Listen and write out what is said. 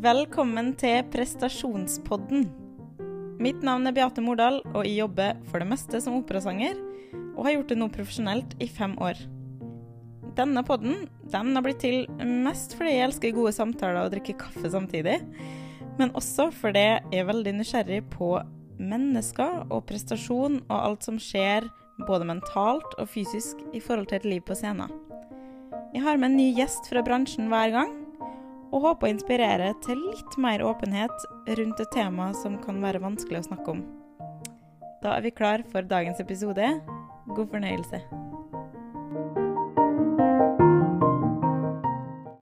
Velkommen til prestasjonspodden. Mitt navn er Beate Mordal, og jeg jobber for det meste som operasanger, og har gjort det nå profesjonelt i fem år. Denne podden den har blitt til mest fordi jeg elsker gode samtaler og drikker kaffe samtidig, men også fordi jeg er veldig nysgjerrig på mennesker og prestasjon og alt som skjer både mentalt og fysisk i forhold til et liv på scenen. Jeg har med en ny gjest fra bransjen hver gang, og håper å inspirere til litt mer åpenhet rundt et tema som kan være vanskelig å snakke om. Da er vi klar for dagens episode. God fornøyelse.